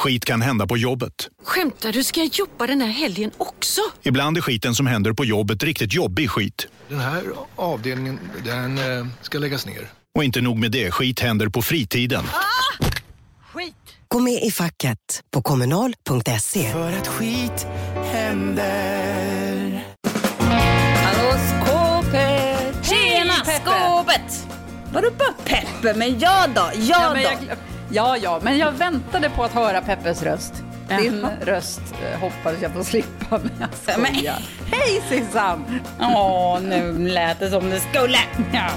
Skit kan hända på jobbet. Skämtar du? Ska jag jobba den här helgen också? Ibland är skiten som händer på jobbet riktigt jobbig skit. Den här avdelningen, den eh, ska läggas ner. Och inte nog med det, skit händer på fritiden. Skit! Gå med i facket på kommunal.se. För att skit händer. Hallå skåpet! Tjena skåpet! Vadå bara Peppe? Men jag då? Jag Ja, då? men jag, ja, ja, men jag väntade på att höra Peppes röst. Din röst eh, hoppades jag få slippa, men jag Men- skojar. Hej Sissan! Åh, nu lät det som det skulle. Ja.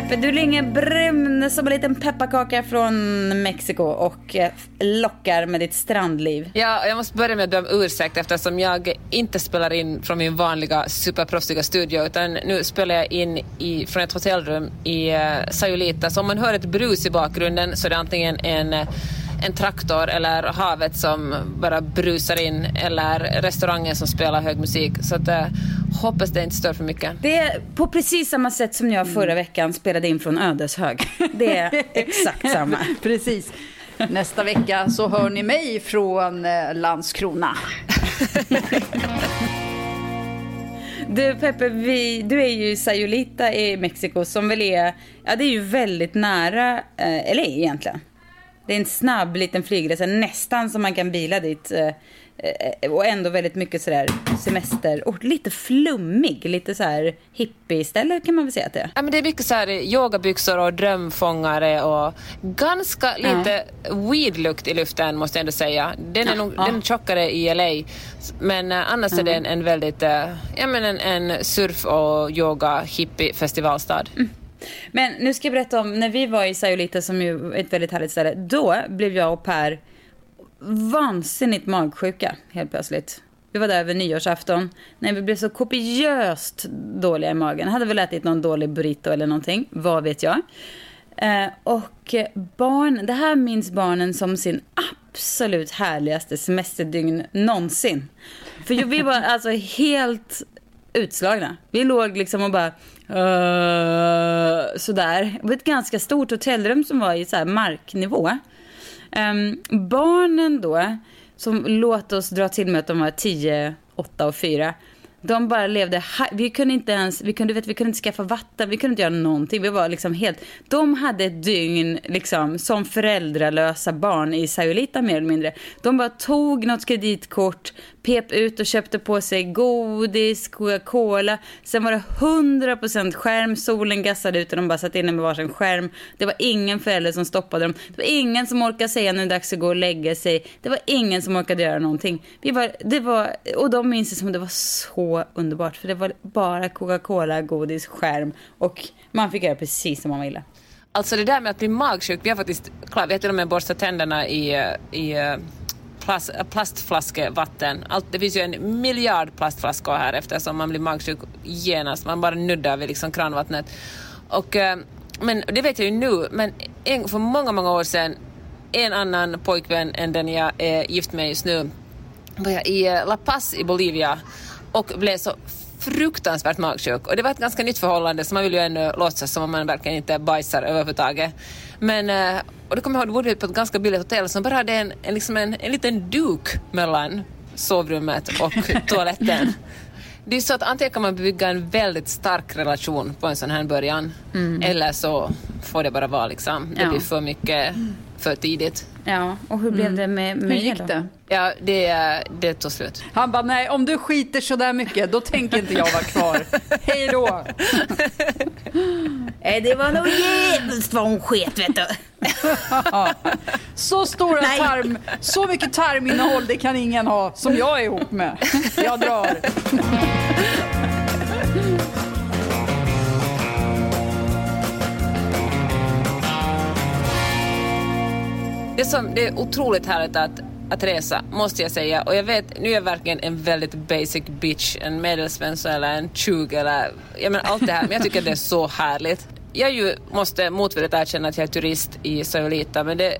Peppe, du ligger brun som en liten pepparkaka från Mexiko och eh, lockar med ditt strandliv. Ja, jag måste börja med att be om ursäkt eftersom jag inte spelar in från min vanliga superproffsiga studio utan nu spelar jag in i, från ett hotellrum i uh, Sayulita. Så om man hör ett brus i bakgrunden så är det antingen en, eh, en traktor eller havet som bara brusar in eller restaurangen som spelar hög musik. Så att, uh, hoppas det inte stör för mycket. Det är på precis samma sätt som jag förra veckan spelade in från Ödeshög. Det är exakt samma. Precis. Nästa vecka så hör ni mig från eh, Landskrona. Du Peppe, vi, du är ju i Sayulita i Mexiko som väl är, ja det är ju väldigt nära eh, LA egentligen. Det är en snabb liten flygresa, nästan som man kan bila dit. Eh, eh, och ändå väldigt mycket sådär semester, och lite flummig, lite så här hippie-ställe kan man väl säga att det är. Ja, men det är mycket så här yogabyxor och drömfångare och ganska lite weed-lukt i luften måste jag ändå säga. Den är, Ja, nog, ja. den är tjockare i LA. Men eh, annars är det en, en väldigt, eh, ja men en, en surf och yoga hippie festivalstad. Men nu ska jag berätta om när vi var i Sayulita som ju är ett väldigt härligt ställe. Då blev jag och Per vansinnigt magsjuka helt plötsligt. Vi var där över nyårsafton Nej, vi blev så kopiöst dåliga i magen. Hade väl ätit någon dålig burrito eller någonting, vad vet jag. Eh, och barn, det här minns barnen som sin absolut härligaste semesterdygn någonsin. För vi var alltså helt utslagna. Vi låg liksom och bara uh, sådär. Det var ett ganska stort hotellrum som var i så här marknivå. Um, barnen då, som låt oss dra till med att de var 10, 8 och 4. De bara levde, vi kunde inte ens, vi kunde, vet, vi kunde inte skaffa vatten, vi kunde inte göra någonting. Vi var liksom helt, de hade ett dygn liksom som föräldralösa barn i Sayulita mer eller mindre. De bara tog något kreditkort, pep ut och köpte på sig godis, Coca-Cola. Sen var det 100% skärm, solen gassade ut och de bara satt inne med varsin skärm. Det var ingen förälder som stoppade dem. Det var ingen som orkade säga nu är det dags att gå och lägga sig. Det var ingen som orkade göra någonting. Vi var, det var, och de minns det som det var så underbart. För det var bara Coca-Cola, godis, skärm och man fick göra precis som man ville. Alltså det där med att bli magsjuk, vi har faktiskt, klart, vi har till och med borstat tänderna i, i plast, plastflaskevatten. Allt, det finns ju en miljard plastflaskor här eftersom man blir magsjuk genast. Man bara nuddar vid liksom kranvattnet. Och, eh, men det vet jag ju nu, men en, för många, många år sedan, en annan pojkvän än den jag är gift med just nu, var jag i eh, La Paz i Bolivia och blev så fruktansvärt magsjuk. Och det var ett ganska nytt förhållande så man vill ju ännu låtsas som om man verkligen inte bajsar överhuvudtaget. Men, eh, och då kommer jag ihåg, då bodde på ett ganska billigt hotell som bara hade en, en, liksom en, en liten duk mellan sovrummet och toaletten. Det är så att antingen kan man bygga en väldigt stark relation på en sån här början eller så får det bara vara liksom. Det Ja. blir för mycket för tidigt. Ja, och hur blev det med, med Hur gick då? det? Ja, det, det tog slut. Han bara, nej om du skiter så där mycket, då tänker inte jag vara kvar. Hej då! Nej, det var nog jävligt vad hon sket, vet du. Så stora Nej. tarm, så mycket tarminnehåll, det kan ingen ha som jag är ihop med. Jag drar. Det, som, det är otroligt härligt att, att resa, måste jag säga. Och jag vet, nu är jag verkligen en väldigt basic bitch, en medelsvensson eller en 20 eller jag menar allt det här. Men jag tycker att det är så härligt. Jag ju måste motvilligt erkänna att jag är turist i Sojalita, men det,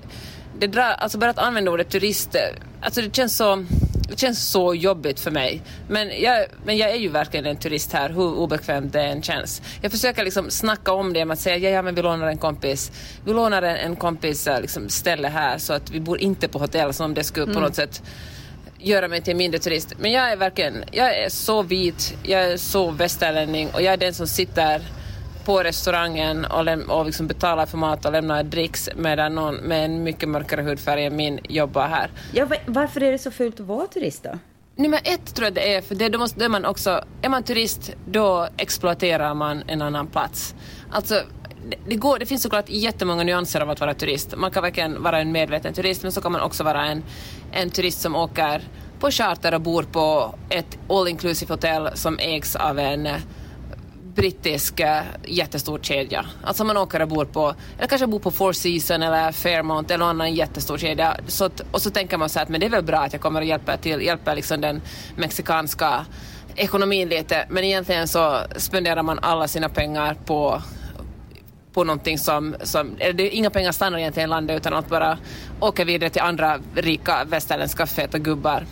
det drar, alltså bara att använda ordet turist, eh, alltså det känns så det känns så jobbigt för mig. Men jag, men jag är ju verkligen en turist här, hur obekvämt det än känns. Jag försöker liksom snacka om det med att säga, ja, ja men vi lånar en kompis, vi lånar en, en kompis äh, liksom, ställe här så att vi bor inte på hotell som om det skulle på något sätt göra mig till en mindre turist. Men jag är verkligen, jag är så vit, jag är så västerlänning och jag är den som sitter på restaurangen och, läm- och liksom betalar för mat och lämnar dricks medan någon med en mycket mörkare hudfärg än min jobbar här. Ja, va- varför är det så fult att vara turist då? Nummer ett tror jag det är, för det, då måste, då är man också, är man turist då exploaterar man en annan plats. Alltså, det, det, går, det finns såklart jättemånga nyanser av att vara turist. Man kan verkligen vara en medveten turist men så kan man också vara en, en turist som åker på charter och bor på ett all inclusive hotell som ägs av en brittisk eh, jättestor kedja. Alltså man åker och bor på, eller kanske bor på Four Seasons eller Fairmont eller någon annan jättestor kedja. Så att, och så tänker man så här att men det är väl bra att jag kommer och hjälper till, hjälper liksom den mexikanska ekonomin lite. Men egentligen så spenderar man alla sina pengar på på någonting som, som det, inga pengar stannar egentligen i landet utan allt bara åker vidare till andra rika västerländska feta gubbar.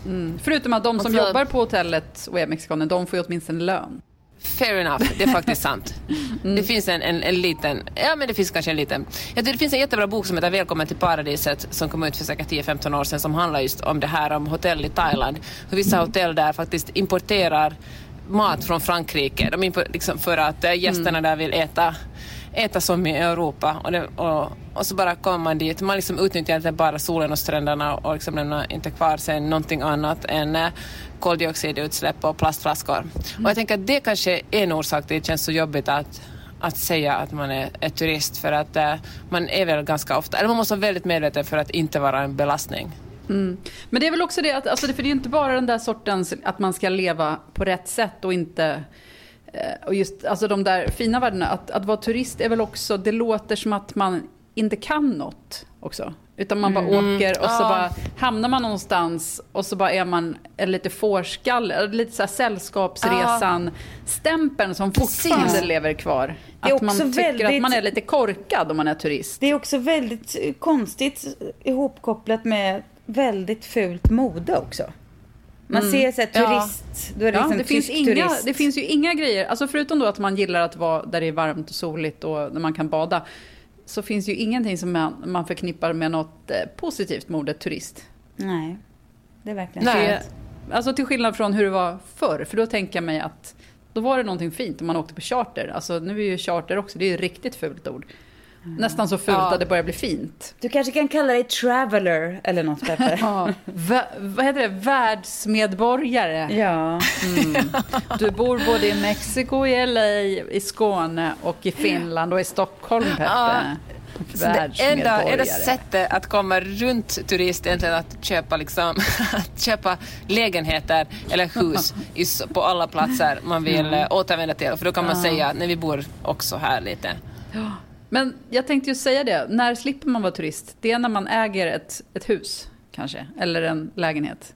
Förutom att de som så- jobbar på hotellet och är mexikaner, de får ju åtminstone lön. Fair enough, det är faktiskt sant. Det finns en, en, en liten, ja men det finns kanske en liten, jag tycker det finns en jättebra bok som heter Välkommen till paradiset som kom ut för säkert 10-15 år sedan som handlar just om det här om hotell i Thailand. Hur vissa hotell där faktiskt importerar mat från Frankrike. De impor, liksom för att eh, gästerna där vill äta äta som i Europa och, det, och, och så bara kommer man dit. Man liksom utnyttjar inte bara solen och stränderna och liksom lämnar inte kvar sen någonting annat än eh, koldioxidutsläpp och plastflaskor. Och jag tänker att det kanske är en orsak till att det känns så jobbigt att att säga att man är, är turist för att eh, man är väl ganska ofta, eller man måste vara väldigt medveten för att inte vara en belastning. Men det är väl också det, att, alltså, det- för det är inte bara den där sortens att man ska leva på rätt sätt och inte och just alltså de där fina värdena, att, att vara turist är väl också, det låter som att man inte kan något också. Utan man bara åker och så Ja. bara hamnar man någonstans och så bara är man lite fårskalle, lite så här sällskapsresan-stämpeln som fortfarande Precis. lever kvar. Att man tycker att väldigt- man är lite korkad om man är turist. Det är också väldigt eh, konstigt ihopkopplat med väldigt fult mode också. Man ser så här Ja. turist, då är det Ja, liksom det, finns inga, turist. det finns ju inga grejer, alltså förutom då att man gillar att vara där det är varmt och soligt och där man kan bada, så finns ju ingenting som man, man förknippar med något eh, positivt med ordet turist. Nej, det är verkligen Nej. Alltså till skillnad från hur det var förr, för då tänker jag mig att då var det någonting fint om man åkte på charter. Alltså nu är ju charter också, det är ju ett riktigt fult ord. Nästan så fult Ja. att det börjar bli fint. Du kanske kan kalla dig traveler eller något Peppe. Ja, vä- vad heter det? Världsmedborgare. ja. Du bor både i Mexiko, i LA, i Skåne och i Finland och i Stockholm, Peppe. Ja. Så det enda, sättet att komma runt turist är egentligen att köpa, liksom, att köpa lägenheter eller hus i, på alla platser man vill eh, återvända till. För då kan man säga att nej, vi bor också här lite. Men jag tänkte ju säga det, när slipper man vara turist? Det är när man äger ett, ett hus, kanske, eller en lägenhet.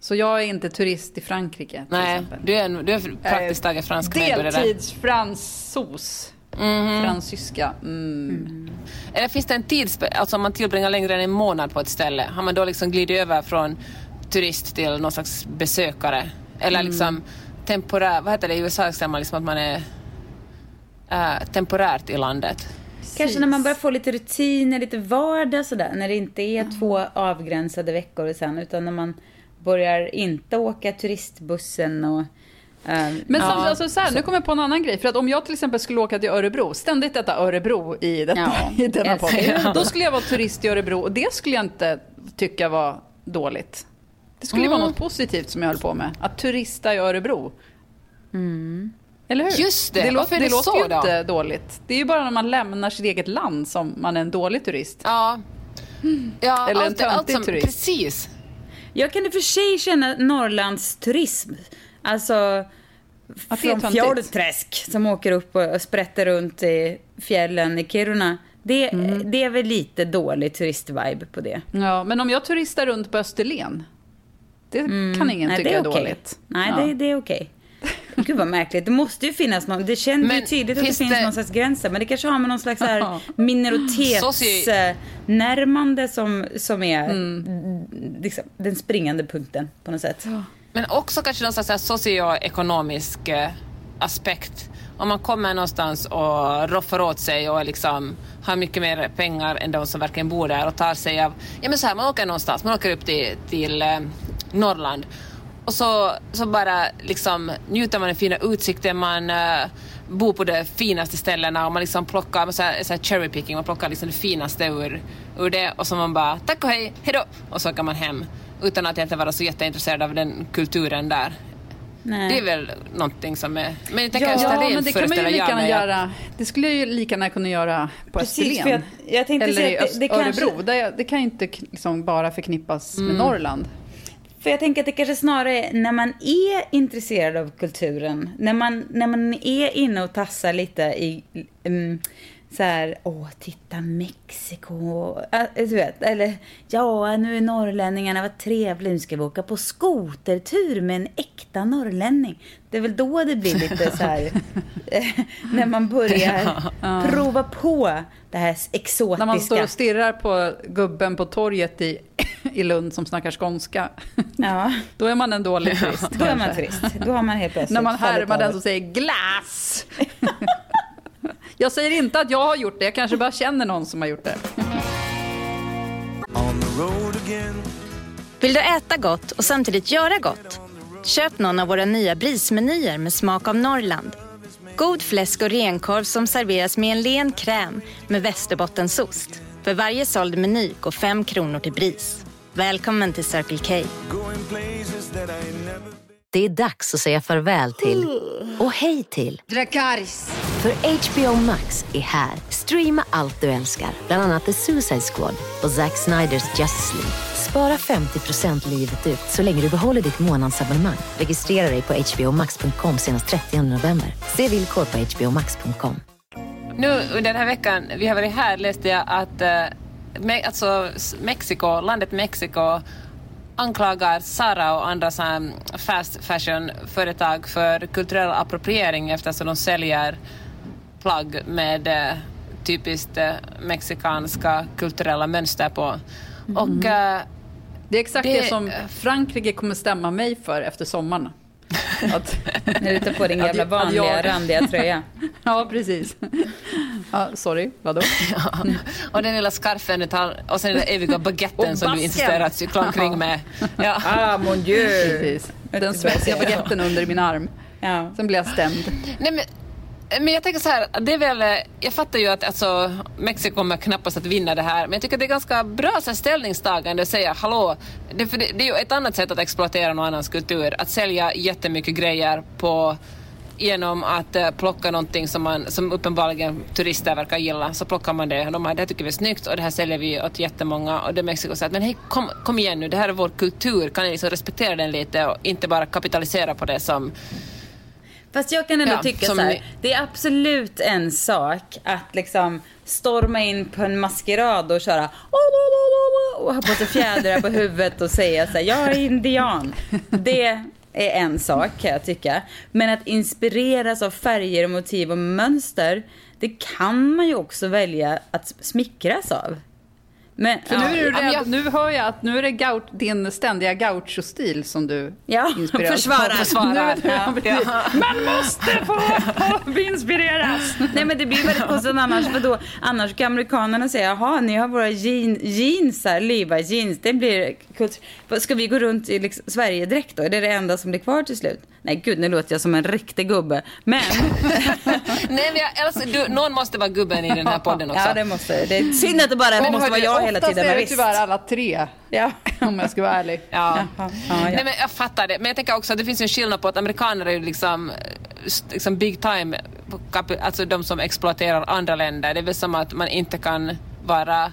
Så jag är inte turist i Frankrike, till Nej, exempel. du är, en, du är praktiskt taget fransk medborgare. Deltidsfransos. Fransyska. Mm. Eller finns det en tids... Alltså om man tillbringar längre än en månad på ett ställe, har man då liksom glidit över från turist till någon slags besökare? Eller liksom temporär... Vad heter det i USA? Liksom att man är äh, temporärt i landet. Kanske när man börjar få lite rutiner, lite vardag sådär. När det inte är två avgränsade veckor sen. Utan när man börjar inte åka turistbussen och Ehm, Men ja, alltså, så här, nu kommer jag på en annan grej. För att om jag till exempel skulle åka till Örebro, ständigt detta Örebro i, detta, Ja, i denna podd. älskar Då skulle jag vara turist i Örebro och det skulle jag inte tycka var dåligt. Det skulle ju vara något positivt som jag höll på med. Att turista i Örebro. Eller hur? Just det. Det, lå- Varför är det det låter så ju då? inte dåligt. Det är ju bara när man lämnar sitt eget land som man är en dålig turist. Ja. ja Eller en allt, allt töntig som, turist. Precis. Jag kan i och för sig känna Norrlands turism. Alltså från. Fjordträsk som åker upp och sprätter runt i fjällen i Kiruna. Det, Mm. det är väl lite dålig turistvibe på det. Ja, men om jag turistar runt på Österlen, det kan ingen Mm. Nej, tycka det är, är okej. dåligt. Nej, ja. det, det är okej. Gud vad märkligt. Det måste ju finnas någon. Det känns ju tydligt att det finns det- någon slags gränser. Men det kanske har med någon slags här minoritetsnärmande som, som är Mm. liksom, den springande punkten på något sätt. Men också kanske någon slags socioekonomisk eh, aspekt. Om man kommer någonstans och roffar åt sig och liksom har mycket mer pengar än de som verkligen bor där och tar sig av... Ja men så här, man åker någonstans, man åker upp till, till eh, Norrland och så, så bara liksom njuter man av den fina utsikten, man eh, bor på de finaste ställena och man liksom plockar så här, så här cherry picking, man plockar liksom det finaste ur, ur det och så man bara tack och hej, hejdå och så åker man hem utan att egentligen vara så jätteintresserad av den kulturen där. Nej. Det är väl någonting som är... Men jag tänker Ja, Österlen men det kan man ju lika gärna göra. Det skulle jag ju lika gärna kunna göra på Precis, Österlen. jag- jag Eller i det- det kanske- Örebro. Det, det kan ju inte liksom bara förknippas Mm. med Norrland. För jag tänker att det kanske snarare är när man är intresserad av kulturen, när man, när man är inne och tassar lite i um, så här, åh, titta Mexiko, äh, du vet, eller ja, nu är norrlänningarna, vad trevligt, nu ska vi åka på skotertur med en äkta norrlänning. Det är väl då det blir lite så här, eh, när man börjar prova på det här exotiska. När man står och stirrar på gubben på torget i, i Lund som snackar skånska. Ja. Då är man en dålig turist. Då är man turist. Då har man helt plötsligt När man härmar den som säger glass. Jag säger inte att jag har gjort det, jag kanske bara känner någon som har gjort det. Vill du äta gott och samtidigt göra gott? Köp någon av våra nya brismenyer med smak av Norrland. God fläsk och renkorv som serveras med en len kräm med västerbottensost. För varje såld meny går fem kronor till BRIS. Välkommen till Circle K. Det är dags att säga farväl till och hej till. Dracarys. För HBO Max är här. Streama allt du älskar, bland annat The Suicide Squad och Zack Sniders Justice League. Spara 50% livet ut så länge du behåller ditt månadsabonnemang. Registrera dig på hbomax.com senast 30 november. Se villkor på hbomax.com. Nu under den här veckan vi har varit här läste jag att eh, me- alltså, Mexiko, landet Mexiko anklagar Zara och andra så här fast fashion-företag för kulturell appropriering eftersom de säljer plagg med eh, typiskt eh, mexikanska kulturella mönster på. Och eh, Det är exakt Det- det, som Frankrike kommer stämma mig för efter sommaren. Att, När du tar på din jävla vanliga randiga tröja. ja, precis. Ja, sorry, vadå? och den lilla scarfen du tar, och sen den där eviga baguetten som du insisterar att cykla omkring med. Ja. Ah, mon dieu! Precis. Den svettiga baguetten under min arm. Ja. Sen blir jag stämd. Nej, men, men jag tänker så här, det är väl, jag fattar ju att alltså, Mexiko kommer knappast att vinna det här, men jag tycker det är ganska bra så här, ställningstagande att säga hallå, det, för det, det är ju ett annat sätt att exploatera någon annans kultur, att sälja jättemycket grejer på genom att eh, plocka någonting som, man, som uppenbarligen turister verkar gilla, så plockar man det. De här, det här tycker vi är snyggt och det här säljer vi åt jättemånga. Och det Mexiko säger att men hej, kom, kom igen nu, det här är vår kultur, kan ni liksom respektera den lite och inte bara kapitalisera på det som Fast jag kan ändå Ja, tycka som så här, det är absolut en sak att liksom storma in på en maskerad och köra och ha på sig fjädrar på huvudet och säga så här, jag är indian. Det är en sak kan jag tycka. Men att inspireras av färger motiv och mönster, det kan man ju också välja att smickras av. Men, För nu, är du Ja, rädd, jag- nu hör jag att nu är det gaut, din ständiga gaucho-stil som du Ja, inspireras försvarar. av. Försvarar. Det- Ja. Man måste få, få inspireras! Nej men det blir väldigt konstigt annars för då annars kan amerikanerna säga jaha ni har våra jean, jeans här, Levi jeans, det blir kult. Ska vi gå runt i liksom, Sverigedräkt då? Är det det enda som blir kvar till slut? Nej gud nu låter jag som en riktig gubbe. Men Nej, men jag, alltså, du, någon måste vara gubben i den här podden också. ja det måste, det är synd att det bara det måste vara jag hela Oftast tiden. är Men det tyvärr alla tre, Ja. om jag ska vara ärlig. Ja. Ja, ja. Nej, men jag fattar det. Men jag tänker också att det finns en skillnad på att amerikaner är ju liksom, liksom big time, alltså de som exploaterar andra länder. Det är väl som att man inte kan vara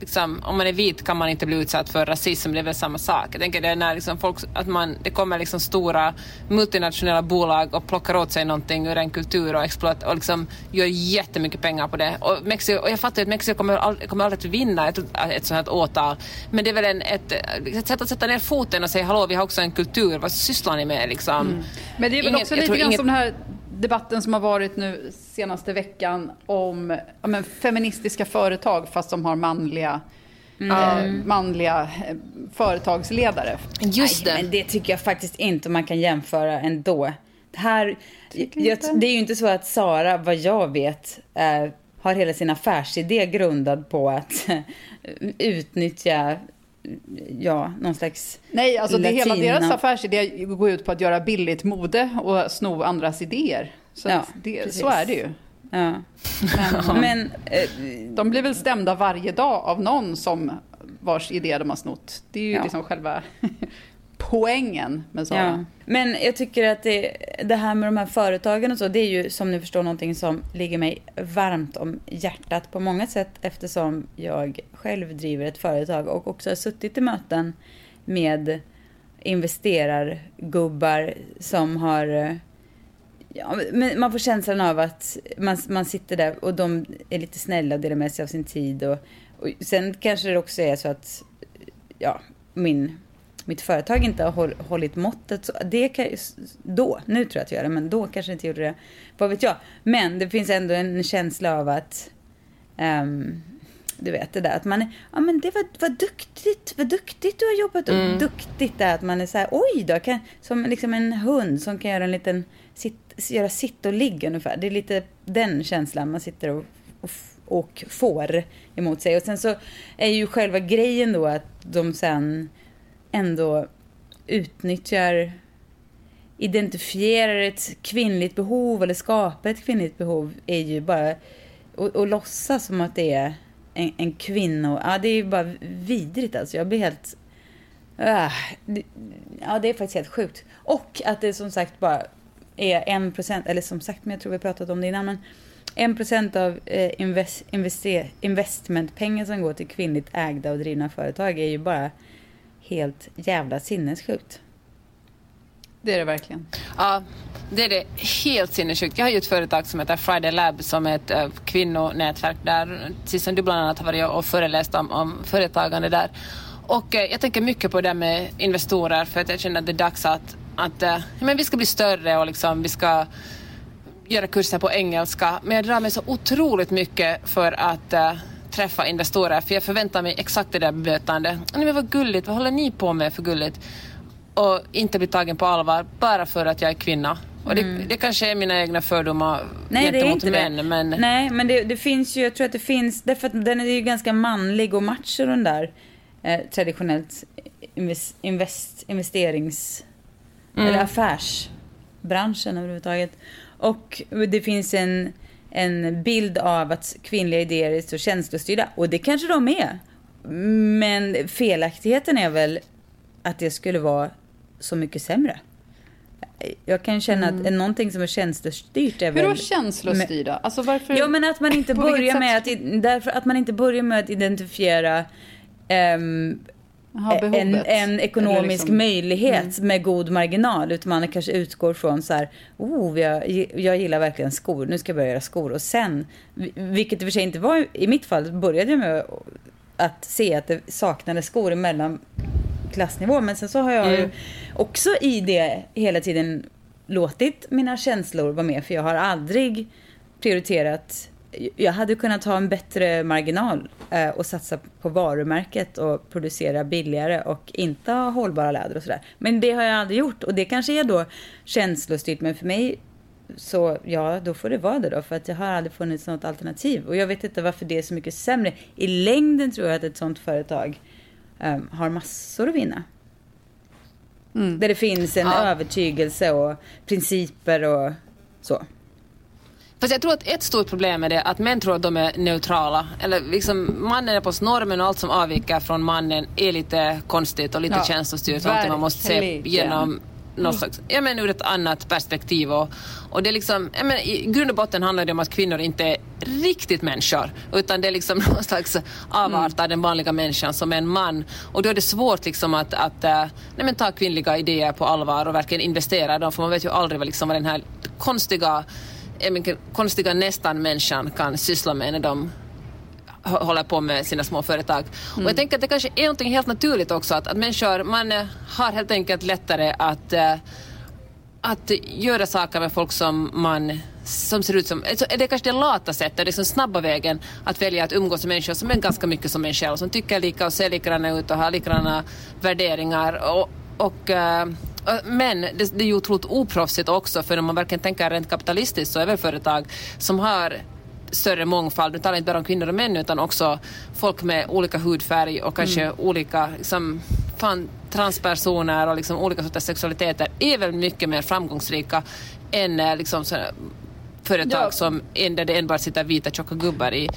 Liksom, om man är vit kan man inte bli utsatt för rasism, det är väl samma sak. Jag tänker det är när liksom folk, att man, det kommer liksom stora multinationella bolag och plockar åt sig någonting ur en kultur och, exploat, och liksom gör jättemycket pengar på det. Och, Mexiko, och jag fattar att Mexiko kommer, all, kommer aldrig att vinna ett, ett sånt här åtal. Men det är väl en, ett, ett sätt att sätta ner foten och säga hallå, vi har också en kultur, vad sysslar ni med liksom? Men det är väl Ingen- också lite grann inget- som den här debatten som har varit nu senaste veckan om ja, men, feministiska företag fast som har manliga, eh, manliga eh, företagsledare. Just Nej, det. men det tycker jag faktiskt inte man kan jämföra ändå. Det här, jag, det är ju inte så att Sara, vad jag vet, eh, har hela sin affärsidé grundad på att utnyttja, ja, någon slags Nej, alltså det, hela deras affärsidé går ut på att göra billigt mode och sno andras idéer. Så, Ja, det, så är det ju. Ja. Men, men eh, De blir väl stämda varje dag av någon som vars idé de har snott. Det är ju Ja. liksom själva poängen med Sara. Ja. Men jag tycker att det, det här med de här företagen och så, det är ju som ni förstår någonting som ligger mig varmt om hjärtat på många sätt eftersom jag själv driver ett företag och också har suttit i möten med investerargubbar som har Ja, men man får känslan av att man, man sitter där och de är lite snälla och delar med sig av sin tid. Och, och sen kanske det också är så att ja, min, mitt företag inte har håll, hållit måttet. Så det kan, då, nu tror jag att jag gör det, men då kanske inte gjorde det. Vad vet jag. Men det finns ändå en känsla av att ehm, du vet det där att man är, ja men det var, var duktigt, vad duktigt du har jobbat. Mm. Och duktigt är att man är så här, oj då, kan, som liksom en hund som kan göra en liten, sitt, göra sitt och ligg ungefär. Det är lite den känslan man sitter och, och, och får emot sig. Och sen så är ju själva grejen då att de sen ändå utnyttjar identifierar ett kvinnligt behov eller skapar ett kvinnligt behov är ju bara och, och låtsas som att det är en, en kvinno... Ja, det är ju bara vidrigt alltså. Jag blir helt... Äh, det, ja, det är faktiskt helt sjukt. Och att det som sagt bara är en procent, eller som sagt, men jag tror vi har pratat om det innan, men en procent av eh, invest, investmentpengar som går till kvinnligt ägda och drivna företag är ju bara helt jävla sinnessjukt. Det är det verkligen. Ja, det är det helt sinnessjukt. Jag har ju ett företag som heter Friday Lab som är ett äh, kvinnonätverk där Sissan du bland annat har varit och föreläst om, om företagande där. Och eh, jag tänker mycket på det med investorer för att jag känner att det är dags att, att eh, men vi ska bli större och liksom vi ska göra kurser på engelska. Men jag drar mig så otroligt mycket för att träffa investorer för jag förväntar mig exakt det där bemötandet. Nej men vad gulligt, vad håller ni på med för gulligt? och inte bli tagen på allvar bara för att jag är kvinna. Och det, det kanske är mina egna fördomar Nej, det är gentemot inte män. det. Men Nej, men det, det finns ju, jag tror att det finns, därför att den är ju ganska manlig och macho den där eh, traditionellt invest, invest, investerings Mm. eller affärsbranschen överhuvudtaget. Och det finns en, en bild av att kvinnliga idéer är så känslostyrda. Och det kanske de är. Men felaktigheten är väl att det skulle vara så mycket sämre. Jag kan känna att någonting som är känslostyrt är Mm. Hur väl... då känslostyrda? Alltså varför? Ja, men att man inte börjar med att, därför att man inte börjar med att identifiera ehm, Jaha, en, en ekonomisk liksom- möjlighet med god marginal. Utan man kanske utgår från så här, oh, jag, jag gillar verkligen skor, nu ska jag börja göra skor. Och sen, vilket i och för sig inte var i mitt fall, började jag med att se att det saknades skor emellan klassnivå. Men sen så har jag ju Mm. också i det hela tiden låtit mina känslor vara med. För jag har aldrig prioriterat jag hade kunnat ha en bättre marginal eh, och satsa på varumärket och producera billigare och inte ha hållbara läder och sådär. Men det har jag aldrig gjort och det kanske är då känslostyrt men för mig så ja, då får det vara det då för att det har aldrig funnits något alternativ och jag vet inte varför det är så mycket sämre. I längden tror jag att ett sånt företag um, har massor att vinna. Mm. Där det finns en ja. övertygelse och principer och så. Fast jag tror att ett stort problem är det att män tror att de är neutrala. Eller liksom mannen är på normen och allt som avviker från mannen är lite konstigt och lite ja, känslostyrt. Sånt man måste se genom något slags, ja men ur ett annat perspektiv. Och, och det är liksom, ja men i grund och botten handlar det om att kvinnor inte är riktigt människor utan det är liksom någon slags avart av den vanliga människan som är en man. Och då är det svårt liksom att, att äh, nej men ta kvinnliga idéer på allvar och verkligen investera i dem för man vet ju aldrig vad, liksom, vad den här konstiga konstiga nästan-människan kan syssla med när de håller på med sina små företag. Mm. Och jag tänker att det kanske är något helt naturligt också att, att människor, man eh, har helt enkelt lättare att, äh, att göra saker med folk som man som ser ut som, alltså, det är kanske det lata sättet, det är liksom snabba vägen att välja att umgås med människor som är ganska mycket som en själv, som tycker lika och ser likadana ut och har likadana värderingar. Och, och äh, men det, det är ju otroligt oproffsigt också för om man verkligen tänker rent kapitalistiskt så är väl företag som har större mångfald, nu talar jag inte bara om kvinnor och män utan också folk med olika hudfärg och kanske mm. olika liksom, fan, transpersoner och liksom olika sorters sexualiteter är väl mycket mer framgångsrika än eh, liksom, så, företag ja. som där det enbart sitter vita tjocka gubbar i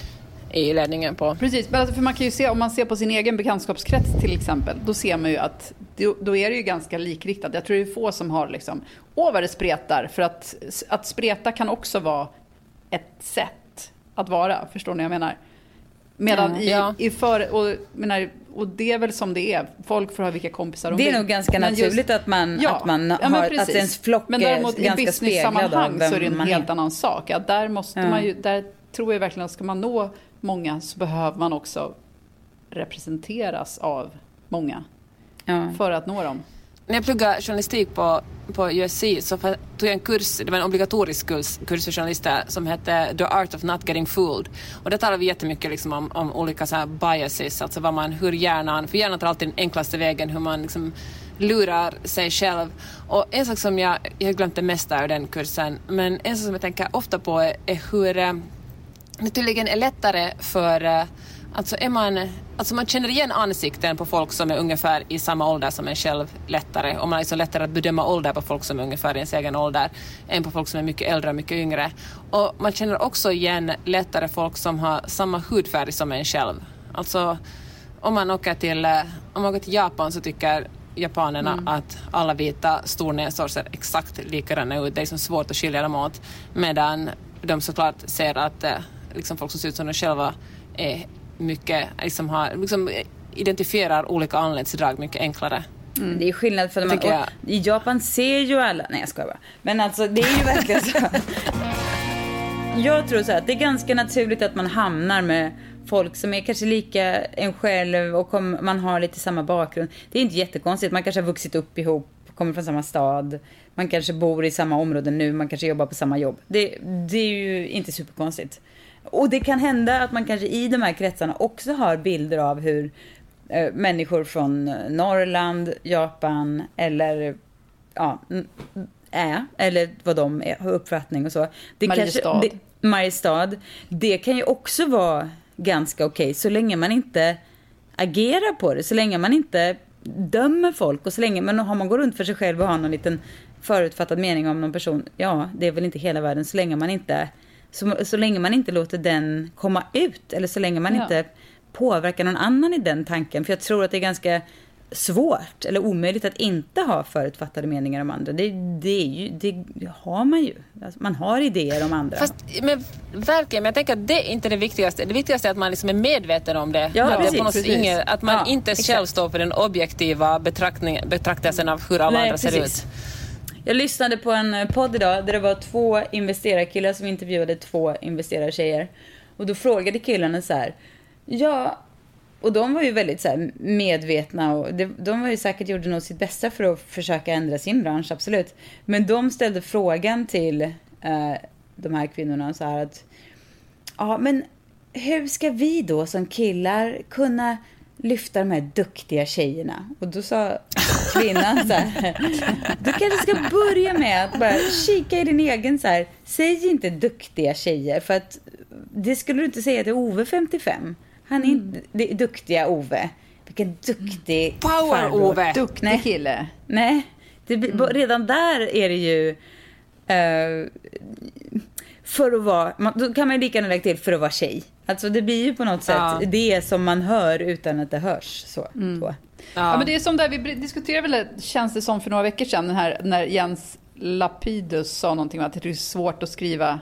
i ledningen på. Precis, alltså, för man kan ju se om man ser på sin egen bekantskapskrets till exempel, då ser man ju att då är det ju ganska likriktat. Jag tror det är få som har liksom, åh vad det spretar, för att, att spreta kan också vara ett sätt att vara, förstår ni vad jag menar? Medan ja, i, ja. i för, och, menar, och det är väl som det är, folk får ha vilka kompisar de vill. Det är nog ganska men naturligt just, att man, ja, att man har, att ens flock men däremot, är ganska speglad av vem så är det en helt är. annan sak. Att där måste man ju, där tror jag verkligen att ska man nå många så behöver man också representeras av många ja. för att nå dem. När jag pluggade journalistik på, på USC så tog jag en kurs, det var en obligatorisk kurs, kurs för journalister som hette The Art of Not Getting Fooled. Och där talade vi jättemycket liksom om, om olika så biases, alltså vad man, hur hjärnan, för hjärnan tar alltid den enklaste vägen, hur man liksom lurar sig själv. Och en sak som jag, jag har glömt det mesta ur den kursen, men en sak som jag tänker ofta på är, är hur eh, det tydligen är lättare för eh, Alltså, är man, alltså man känner igen ansikten på folk som är ungefär i samma ålder som en själv lättare och man har liksom lättare att bedöma ålder på folk som är ungefär i ens egen ålder än på folk som är mycket äldre och mycket yngre. Och man känner också igen lättare folk som har samma hudfärg som en själv. Alltså om man åker till, eh, om man åker till Japan så tycker japanerna mm. att alla vita stornäsor ser exakt likadana ut. Det är liksom svårt att skilja dem åt. Medan de såklart ser att eh, liksom folk som ser ut som de själva är mycket, liksom, har, liksom identifierar olika anletsdrag mycket enklare. Mm. Det är skillnad för man, i Japan ser ju alla, nej jag skojar bara. Men alltså det är ju verkligen så. Jag tror så här att det är ganska naturligt att man hamnar med folk som är kanske lika en själv och kom, man har lite samma bakgrund. Det är inte jättekonstigt, man kanske har vuxit upp ihop, kommer från samma stad, man kanske bor i samma område nu, man kanske jobbar på samma jobb. Det, det är ju inte superkonstigt. Och det kan hända att man kanske i de här kretsarna också har bilder av hur eh, människor från Norrland, Japan eller ja, är, eller vad de är, har uppfattning och så. Det Mariestad. Kanske, det, Mariestad. Det kan ju också vara ganska okej okay, så länge man inte agerar på det, så länge man inte dömer folk och så länge, men har man går runt för sig själv och har någon liten förutfattad mening om någon person, ja, det är väl inte hela världen så länge man inte så, så länge man inte låter den komma ut eller så länge man ja. inte påverkar någon annan i den tanken. För jag tror att det är ganska svårt eller omöjligt att inte ha förutfattade meningar om andra. Det, det, är ju, det har man ju. Alltså, man har idéer om andra. Fast, men, verkligen, men jag tänker att det är inte det viktigaste. Det viktigaste är att man liksom är medveten om det. Ja, att, precis, det precis. Inget, att man ja, inte exakt. själv står för den objektiva betraktelsen av hur alla Nej, andra ser ut. Jag lyssnade på en eh, podd idag där det var två investerarkillar som intervjuade två investerartjejer. Och då frågade killarna så här. Ja, och de var ju väldigt så medvetna och de var ju säkert gjorde nog sitt bästa för att försöka ändra sin bransch, absolut. Men de ställde frågan till eh, de här kvinnorna så här att ja men hur ska vi då som killar kunna lyfta de här duktiga tjejerna? Och då sa kvinnan så här, du kanske ska börja med att bara kika i din egen så här, säg inte duktiga tjejer för att det skulle du inte säga till Ove 55. Han är inte det är duktiga Ove. Vilken duktig Power, farbror. Ove. Duktig Nej. kille. Nej, det, Mm. redan där är det ju... eh, för att vara... Man, då kan man ju lika gärna lägga till för att vara tjej. Alltså det blir ju på något sätt Ja. det som man hör utan att det hörs. Så, Mm. så. Ja. men det är som där vi diskuterade väl, känns det som för några veckor sedan, den här, när Jens Lapidus sa någonting om att det är svårt att skriva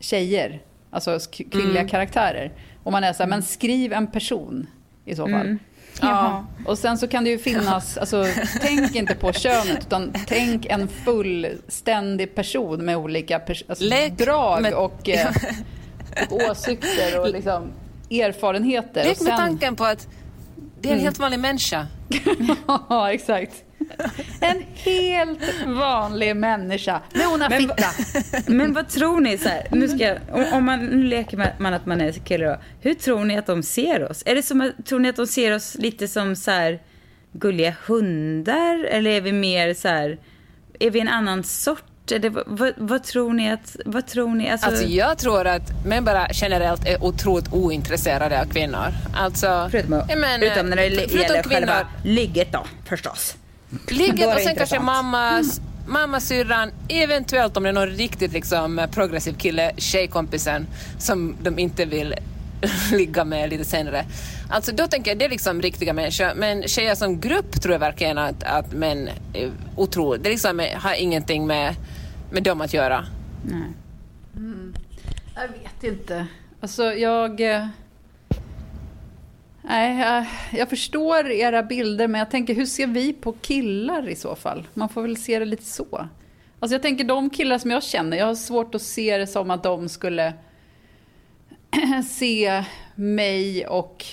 tjejer, alltså kvinnliga Mm. karaktärer. Och man är så här, men skriv en person i så fall. Mm. Ja. Och sen så kan det ju finnas, alltså tänk inte på könet utan tänk en fullständig person med olika pers- alltså, drag med- och, eh, och åsikter och liksom erfarenheter. Lek med sen- tanken på att det är en Mm. helt vanlig människa. Ja, exakt. En helt vanlig människa med ona Men fitta. Men vad tror ni, så här, nu, ska jag, om, man nu leker man- man att man är kille då. Hur tror ni att de ser oss? Är det som, tror ni att de ser oss lite som så här gulliga hundar? Eller är vi mer så här, är vi en annan sort? Eller, vad, vad, vad tror ni att, vad tror ni? Alltså, Alltså jag tror att män bara generellt är otroligt ointresserade av kvinnor. Alltså, förutom, menar, förutom när det förutom gäller kvinnor. själva ligget då, förstås. Då Ligget och sen kanske intressant. mammas, mamma, syrran, eventuellt om det är någon riktigt liksom, progressiv kille, tjejkompisen som de inte vill ligga med lite senare. Alltså då tänker jag det är liksom riktiga människor. Men tjejer som grupp tror jag verkligen att, att män är otroligt, det liksom har ingenting med, med dem att göra. Nej. Jag vet inte. Alltså jag... eh, Nej, jag, jag förstår era bilder, men jag tänker hur ser vi på killar i så fall? Man får väl se det lite så. Alltså jag tänker de killar som jag känner, jag har svårt att se det som att de skulle se mig och,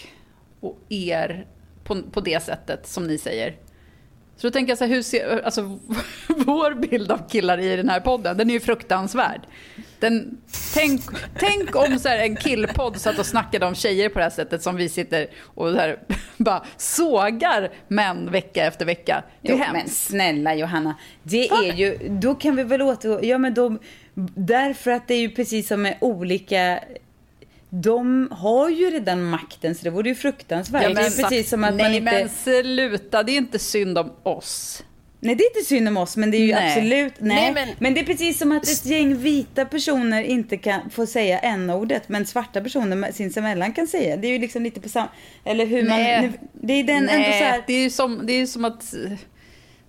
och er på, på det sättet som ni säger. Så då tänker jag så här, hur ser, alltså, vår bild av killar i den här podden, den är ju fruktansvärd. Den, tänk, tänk om så här, en killpodd satt och snackade om tjejer på det här sättet som vi sitter och så här, bara sågar män vecka efter vecka. Det är Jo, men hemskt. snälla Johanna, det är ju, då kan vi väl återgå, ja men de, därför att det är ju precis som med olika, de har ju redan makten så det vore ju fruktansvärt. Ja, det är men- precis som att Nej man inte... men sluta, det är inte synd om oss. Nej det är inte synd om oss men det är ju Nej. absolut, nej. Nej, men... men- det är precis som att ett gäng vita personer inte kan få säga n-ordet men svarta personer sinsemellan kan säga. Det är ju liksom lite på samma, eller hur man, Nej. nu- det är den ändå så Nej, här, det är ju som, det är ju som att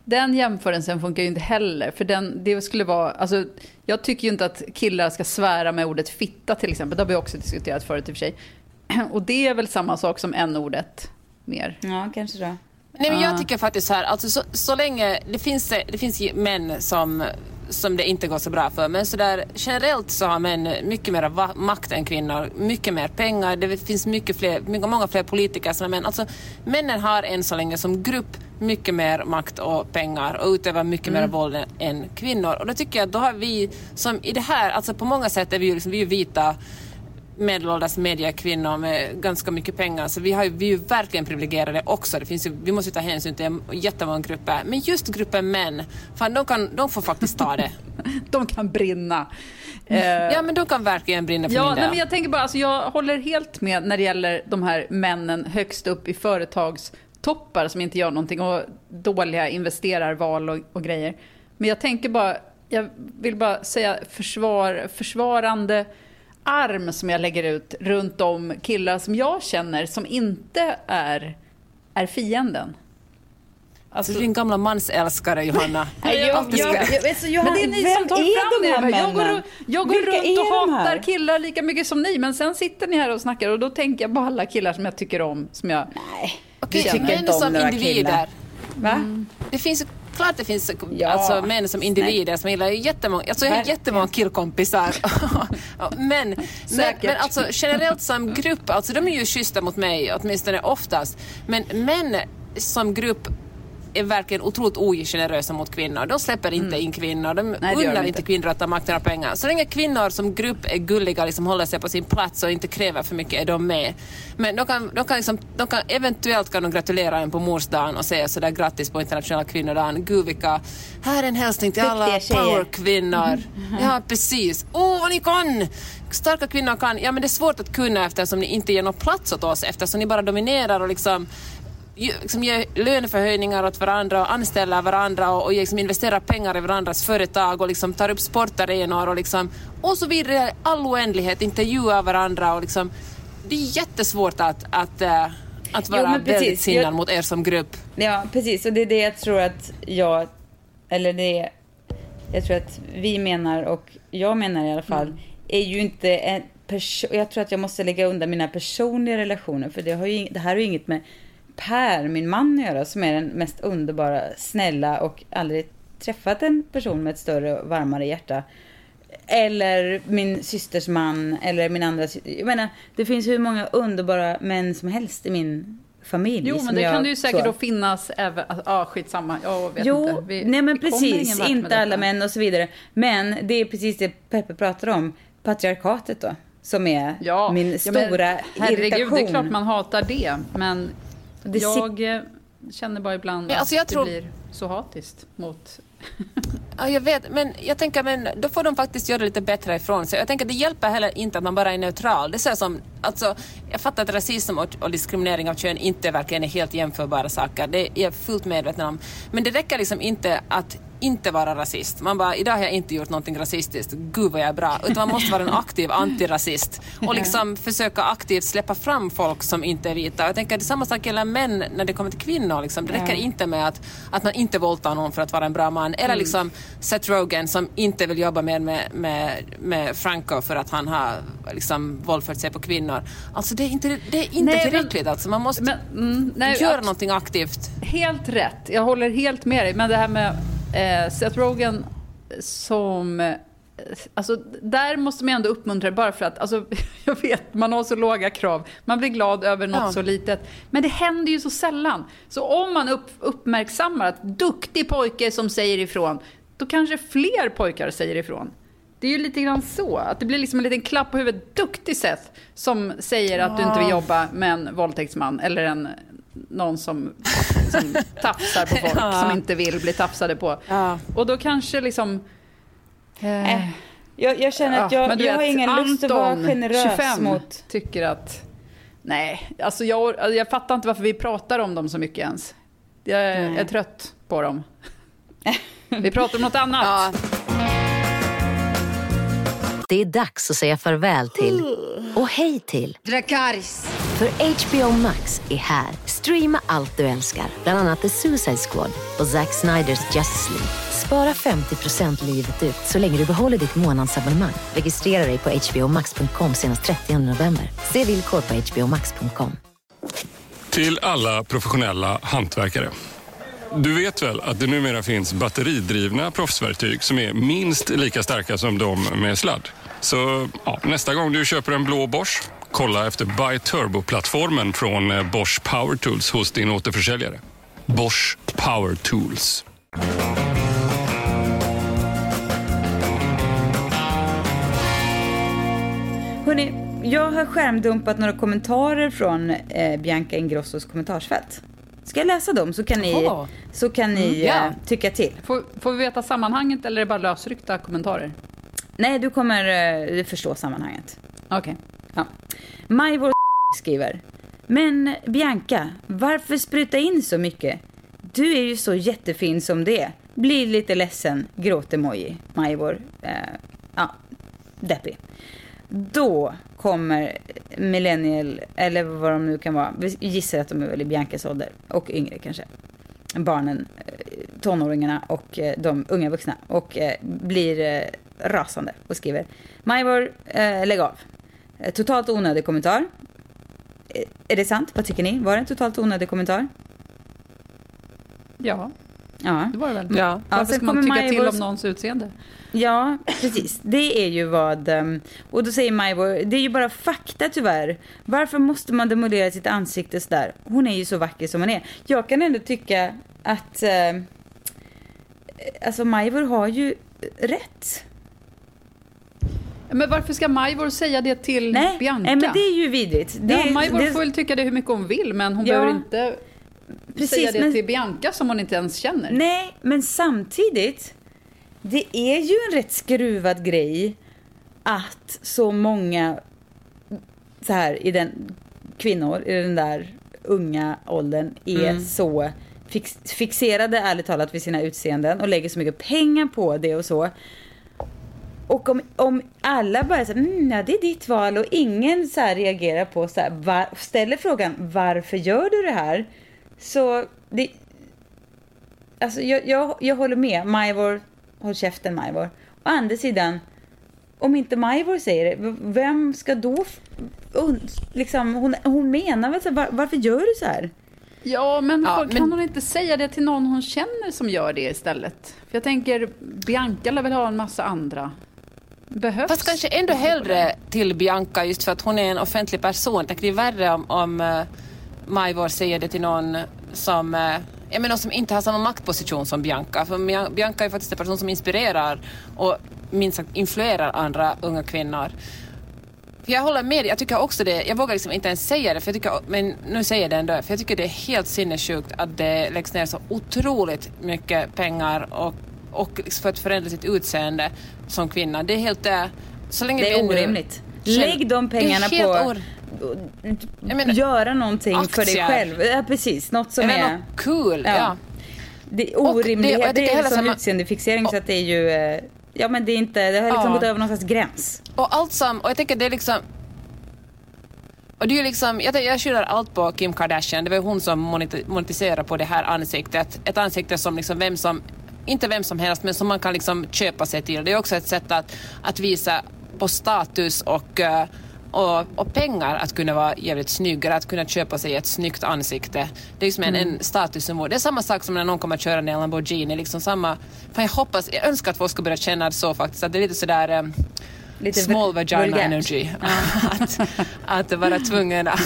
den jämförelsen funkar ju inte heller. För den, det skulle vara, alltså, jag tycker ju inte att killar ska svära med ordet fitta till exempel. Det har vi också diskuterat förut i och för sig. Och det är väl samma sak som n-ordet mer. ja kanske då. Nej, men jag tycker faktiskt så här, alltså, så, så länge det finns, det finns män som, som det inte går så bra för, men så där, generellt så har män mycket mer makt än kvinnor, mycket mer pengar, det finns mycket fler, mycket, många fler politiker som är män. Alltså, männen har än så länge som grupp mycket mer makt och pengar och utövar mycket mer våld än- kvinnor. Och då tycker jag att då har vi, som i det här, alltså på många sätt är vi ju liksom, vi är vita medelålders mediekvinnor med ganska mycket pengar. Så vi, har vi är ju verkligen privilegierade också. Det finns ju, vi måste ju ta hänsyn till jättemånga grupper. Men just gruppen män, fan, de, kan, de får faktiskt ta det. De kan brinna. Eh, Ja, men de kan verkligen brinna för Ja, min men jag tänker bara, alltså, jag håller helt med när det gäller de här männen högst upp i företagstoppar som inte gör någonting och dåliga investerarval och, och grejer. Men jag tänker bara, jag vill bara säga försvar, försvarande arm som jag lägger ut runt om killar som jag känner som inte är, är fienden. Alltså, du är en gamla mansälskare, Johanna. Nej, jag- Alltid jag- ska- jag- alltså, Johanna, men det är ni vem som tar är fram de här. Jag går, jag går runt och de hatar killar lika mycket som ni, men sen sitter ni här och snackar och då tänker jag på alla killar som jag tycker om. Som jag, Nej, du tycker inte om som några individer. killar. Va? Det finns ju- klart det finns Ja, alltså, män som individer som gillar jättemånga, alltså jag har jättemånga killkompisar. men, men, men alltså generellt som grupp, alltså de är ju schyssta mot mig åtminstone oftast. Men män som grupp är verkligen otroligt ogenerösa mot kvinnor. De släpper inte in kvinnor, de det gör de inte. inte kvinnor att ta makten och pengar. Så länge kvinnor som grupp är gulliga, liksom håller sig på sin plats och inte kräver för mycket är de med. Men de kan, de kan, liksom, de kan eventuellt kan de gratulera en på morsdagen och säga sådär grattis på internationella kvinnodagen. Gud vilka, här är en hälsning till alla powerkvinnor. Ja precis. Åh oh, vad ni kan! Starka kvinnor kan. Ja men det är svårt att kunna eftersom ni inte ger någon plats åt oss eftersom ni bara dominerar och liksom liksom ger löneförhöjningar åt varandra och anställer varandra och, och liksom investerar pengar i varandras företag och liksom tar upp sportarenor och, liksom, och så vidare. All oändlighet, intervjuar varandra och liksom, det är jättesvårt att, att, äh, att vara väldigt sinnad Jag- mot er som grupp. Ja, precis. Och det är det jag tror att jag, eller det jag tror att vi menar och jag menar i alla fall, är ju inte en person, jag tror att jag måste lägga undan mina personliga relationer för det, har ju, det här har ju inget med Per, min man, att göra som är den mest underbara, snälla och aldrig träffat en person med ett större och varmare hjärta. Eller min systers man, eller min andra Jag menar, det finns hur många underbara män som helst i min familj. Jo, men det jag, kan det ju säkert så. då finnas även... Ja, ah, skitsamma. Jag vet Jo, inte. Vi- nej men precis. Inte alla män och så vidare. Men det är precis det Peppe pratar om. Patriarkatet då. Som är Ja, min ja, men stora Herregud, irritation. det är klart man hatar det. Men Det jag eh, känner bara ibland att alltså jag det tror- blir så hatiskt mot... Ja, jag vet, men jag tänker men då får de faktiskt göra lite bättre ifrån sig. Jag tänker det hjälper heller inte att man bara är neutral. Det här som, alltså, jag fattar att rasism och, och diskriminering av kön inte verkligen är helt jämförbara saker. Det är jag fullt medveten om. Men det räcker liksom inte att inte vara rasist. Man bara, idag har jag inte gjort någonting rasistiskt. Gud vad jag är bra. Utan man måste vara en aktiv antirasist. Och liksom försöka aktivt släppa fram folk som inte är vita. Jag tänker att samma sak gäller män när det kommer till kvinnor. Liksom. Det räcker inte med att, att man inte våldtar någon för att vara en bra man. Eller liksom Seth Rogen som inte vill jobba mer med, med, med Franco för att han har liksom våldfört sig på kvinnor. Alltså det är inte, det är inte Nej, men- tillräckligt. alltså. Man måste Men, mm, nej, göra abs- någonting aktivt. Helt rätt. Jag håller helt med dig. Men det här med eh, Seth Rogen som... eh, Alltså, där måste man ändå uppmuntra bara för att, alltså, jag vet, man har så låga krav. Man blir glad över något Ja. så litet. Men det händer ju så sällan. Så om man upp, uppmärksammar att duktig pojke som säger ifrån, då kanske fler pojkar säger ifrån. Det är ju lite grann så, att det blir liksom en liten klapp på huvudet. Duktig Seth, som säger att du inte vill jobba med en våldtäktsman eller en, någon som, som tafsar på folk Ja. som inte vill bli tafsade på. Ja. Och då kanske liksom... Eh, Äh, jag, jag känner att ja, jag, du jag har vet, ingen lust att vara Anton, generös 25, mot... tycker att... Nej, alltså jag, jag fattar inte varför vi pratar om dem så mycket ens. Jag är, är trött på dem. Vi pratar om något annat. Ja, Det är dags att säga farväl till och hej till Dracarys. För HBO Max är här. Streama allt du älskar, bland annat The Suicide Squad och Zack Sniders Justice League. Spara 50% livet ut så länge du behåller ditt månadsabonnemang. Registrera dig på hbomax.com senast 30 november. Se villkor på hbomax.com. Till alla professionella hantverkare. Du vet väl att det numera finns batteridrivna proffsverktyg som är minst lika starka som de med sladd? Så ja, nästa gång du köper en blå Bosch, kolla efter Buy Turbo-plattformen från eh, Bosch Power Tools hos din återförsäljare. Bosch Power Tools. Hörrni, jag har skärmdumpat några kommentarer från eh, Bianca Ingrossos kommentarsfält. Ska jag läsa dem så kan ni, så kan ni Mm, eh, tycka till. Får, får vi veta sammanhanget eller är det bara lösryckta kommentarer? Nej, du kommer eh, förstå sammanhanget. Okej. Ja. Majvor skriver. Men Bianca, varför spruta in så mycket? Du är ju så jättefin som det är. Blir lite ledsen, gråtemoji. Majvor. Eh, ja, deppig. Då kommer millennial, eller vad de nu kan vara. Vi gissar att de är väl i Biancas ålder. Och yngre kanske. Barnen, eh, tonåringarna och eh, de unga vuxna. Och eh, blir eh, rasande och skriver. Majvor, eh, lägg av. Eh, Totalt onödig kommentar. Eh, Är det sant? Vad tycker ni? Var det en totalt onödig kommentar? Ja, Ja. det var det väl. Ja. Varför sen ska man tycka till om någons utseende? Ja, precis. Det är ju vad... ehm, Och då säger Majvor, det är ju bara fakta tyvärr. Varför måste man demolera sitt ansikte sådär? Hon är ju så vacker som hon är. Jag kan ändå tycka att eh, alltså Majvor har ju rätt. Men varför ska Majvor säga det till Nej, Bianca? nej, men det är ju vidrigt. Det, ja, Majvor det, får väl tycka det hur mycket hon vill, men hon Ja. behöver inte Precis, säga det men- till Bianca som hon inte ens känner. Nej, men samtidigt, det är ju en rätt skruvad grej att så många så här i den kvinnor i den där unga åldern är Mm. så fix, fixerade ärligt talat vid sina utseenden och lägger så mycket pengar på det och så. Och om, om alla bara säger mm, ja, det är ditt val och ingen så här reagerar på så här, var, ställer frågan varför gör du det här? Så det, Alltså jag, jag, jag håller med. Majvor, håll käften Majvor. Å andra sidan, om inte Majvor säger det, vem ska då... un- Liksom, hon, hon menar väl så här, var, varför gör du så här? Ja, men, Ja, kan men- hon inte säga det till någon hon känner som gör det istället? För jag tänker, Bianca lär väl ha en massa andra. Behövs Fast kanske ändå hellre till Bianca just för att hon är en offentlig person. Det är värre om, om eh, uh, Majvor säger det till någon som, eh, uh, jag menar, som inte har samma maktposition som Bianca. För Bianca är faktiskt en person som inspirerar och minst sagt influerar andra unga kvinnor. Jag håller med dig. jag tycker också det, jag vågar liksom inte ens säga det, för jag tycker, men nu säger jag det ändå, för jag tycker det är helt sinnessjukt att det läggs ner så otroligt mycket pengar och, och liksom för att förändra sitt utseende som kvinna. Det är helt så länge Det är orimligt. känner- Lägg de pengarna det är på menar, göra någonting för dig aktier. själv. Ja, precis. Något som Eller är... något kul, ja. Det är Och det- och orimlighet. Det, tycker är sån samma- utseendefixering så att det är ju... eh, Ja men det är inte... Det har liksom Ja. gått över någon slags gräns. Och allt som, och jag tänker det är liksom och det är ju liksom, jag, jag skyller allt på Kim Kardashian. Det var ju hon som moneti- monetiserade på det här ansiktet. Ett ansikte som liksom vem som, inte vem som helst, men som man kan liksom köpa sig till. Det är också ett sätt att, att visa på status och, eh, och, och pengar att kunna vara jävligt snyggare, att kunna köpa sig ett snyggt ansikte. Det är liksom en, Mm. en statussymbol. Det är samma sak som när någon kommer att köra en Lamborghini. Liksom samma, fan jag hoppas, jag önskar att folk ska börja känna så faktiskt. Att det är lite sådär eh, Lite small vagina vulgärt. energy. att, att vara tvungen att...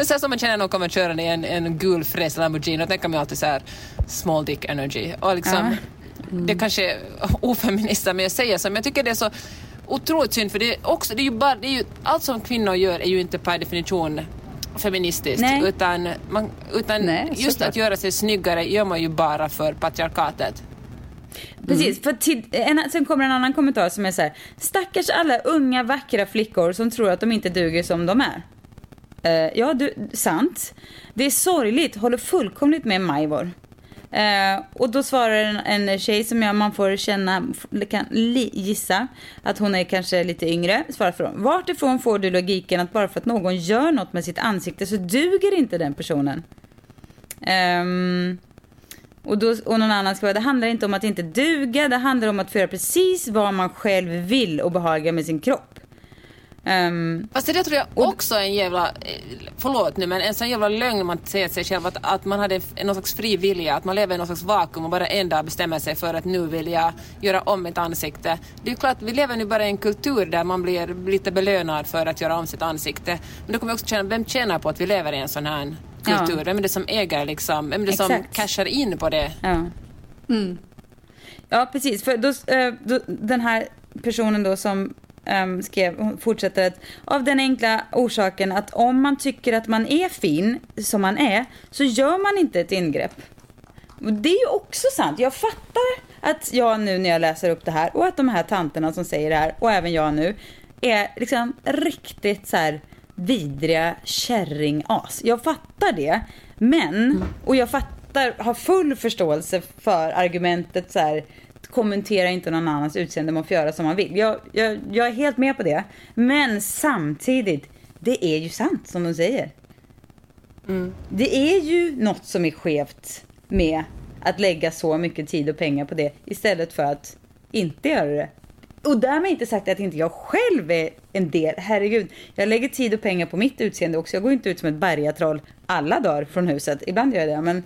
så här som man känner någon kommer köra i en, en gul fräs Lamborghini. Då tänker man alltid så här small dick energy. Och liksom, Det kanske är ofeminista men jag säger så, men jag tycker det är så otroligt synd för det är också, det är ju bara, det är ju, allt som kvinnor gör är ju inte per definition feministiskt Nej. utan, man, utan Nej, just såklart. att göra sig snyggare gör man ju bara för patriarkatet. Mm. Precis, för till, en, sen kommer en annan kommentar som är så här. Stackars alla unga vackra flickor som tror att de inte duger som de är. Uh, ja, du, sant. Det är sorgligt, håller fullkomligt med Majvor. Uh, och då svarar en, en tjej som jag, man får känna, kan li, gissa att hon är kanske lite yngre. Svarar från. Vartifrån Vart ifrån får du logiken att bara för att någon gör något med sitt ansikte så duger inte den personen? Um, och, då, och någon annan ska vara, det handlar inte om att inte duga, det handlar om att få göra precis vad man själv vill och behaga med sin kropp. Ehm, Fast det tror jag också är en jävla, eh, förlåt nu men en sån jävla lögn man säger sig själv att, att man hade en- någon slags fri vilja, att man lever i någon slags vakuum och bara en dag bestämmer sig för att nu vill jag göra om mitt ansikte. Det är ju klart, vi lever nu bara i en kultur där man blir lite belönad för att göra om sitt ansikte. Men då kommer vi också känna, vem tjänar på att vi lever i en sån här kultur? Ja. Är det som äger liksom, vem är det som Exakt. cashar in på det? Ja. Ja, precis. För då, eh, då, den här personen då som um, skrev, hon fortsätter att av den enkla orsaken att om man tycker att man är fin som man är så gör man inte ett ingrepp. Det är ju också sant. Jag fattar att jag nu när jag läser upp det här och att de här tanterna som säger det här och även jag nu är liksom riktigt så här vidriga kärringas. Jag fattar det. Men, och jag fattar, har full förståelse för argumentet så här kommentera inte någon annans utseende, man får göra som man vill. Jag, jag, jag är helt med på det. Men samtidigt, det är ju sant som de säger. Det är ju något som är skevt med att lägga så mycket tid och pengar på det istället för att inte göra det. Och därmed inte sagt att inte jag själv är en del. Herregud, jag lägger tid och pengar på mitt utseende också. Jag går inte ut som ett bergatroll alla dagar från huset. Ibland gör jag det, men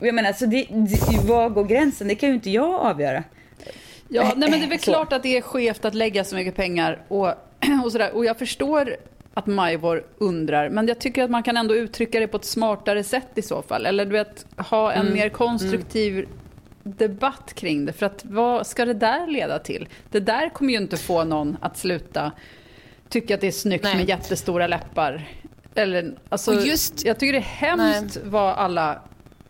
jag menar, så det, det, var går gränsen? Det kan ju inte jag avgöra. Ja, nej, men det är väl Så. klart att det är skevt att lägga så mycket pengar och, och sådär. Och jag förstår att Majvor undrar. Men jag tycker att man kan ändå uttrycka det på ett smartare sätt i så fall. Eller du vet, ha en Mm. mer konstruktiv debatt kring det. För att vad ska det där leda till? Det där kommer ju inte få någon att sluta tycka att det är snyggt Nej. med jättestora läppar. Eller, alltså, Och just- jag tycker det är hemskt vad alla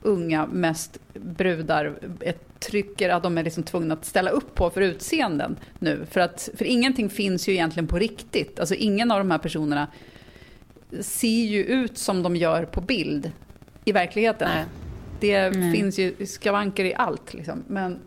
unga, mest brudar, trycker att de är liksom tvungna att ställa upp på för utseenden nu. För, att, för ingenting finns ju egentligen på riktigt. Alltså ingen av de här personerna ser ju ut som de gör på bild i verkligheten. Nej. Det Nej. finns ju skavanker i allt liksom. Men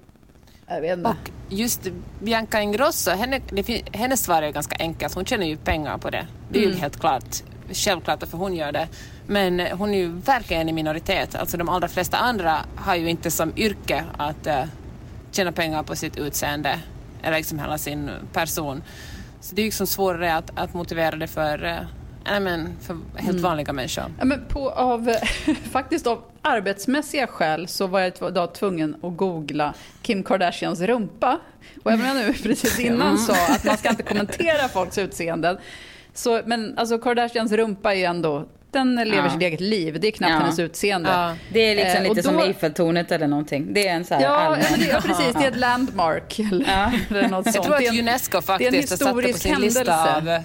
jag vet inte. Och just Bianca Ingrosso, henne, det, hennes svar är ju ganska enkelt. Hon tjänar ju pengar på det. Det är ju Mm. helt klart självklart varför hon gör det. Men hon är ju verkligen i minoritet. Alltså de allra flesta andra har ju inte som yrke att uh, tjäna pengar på sitt utseende eller liksom hela sin person. Så det är ju liksom svårare att, att motivera det för, uh, nej, men för helt Mm. vanliga människor. Ja, men på, av, faktiskt av arbetsmässiga skäl så var jag då tvungen att googla Kim Kardashians rumpa. Och även om jag nu precis innan Mm. sa att man ska inte kommentera folks utseenden. Så, men alltså Kardashians rumpa är ju ändå, den lever Ja. sitt eget liv. Det är knappt Ja. hennes utseende. Ja. Det är liksom Eh, lite som då- Eiffeltornet eller någonting. Det är en så här Ja, allmän... ja, men det, ja, precis. Det är ett landmark. Eller, Ja. eller något Jag sånt. tror Det är att en- Unesco det är en faktiskt har satt det på historisk händelse. av...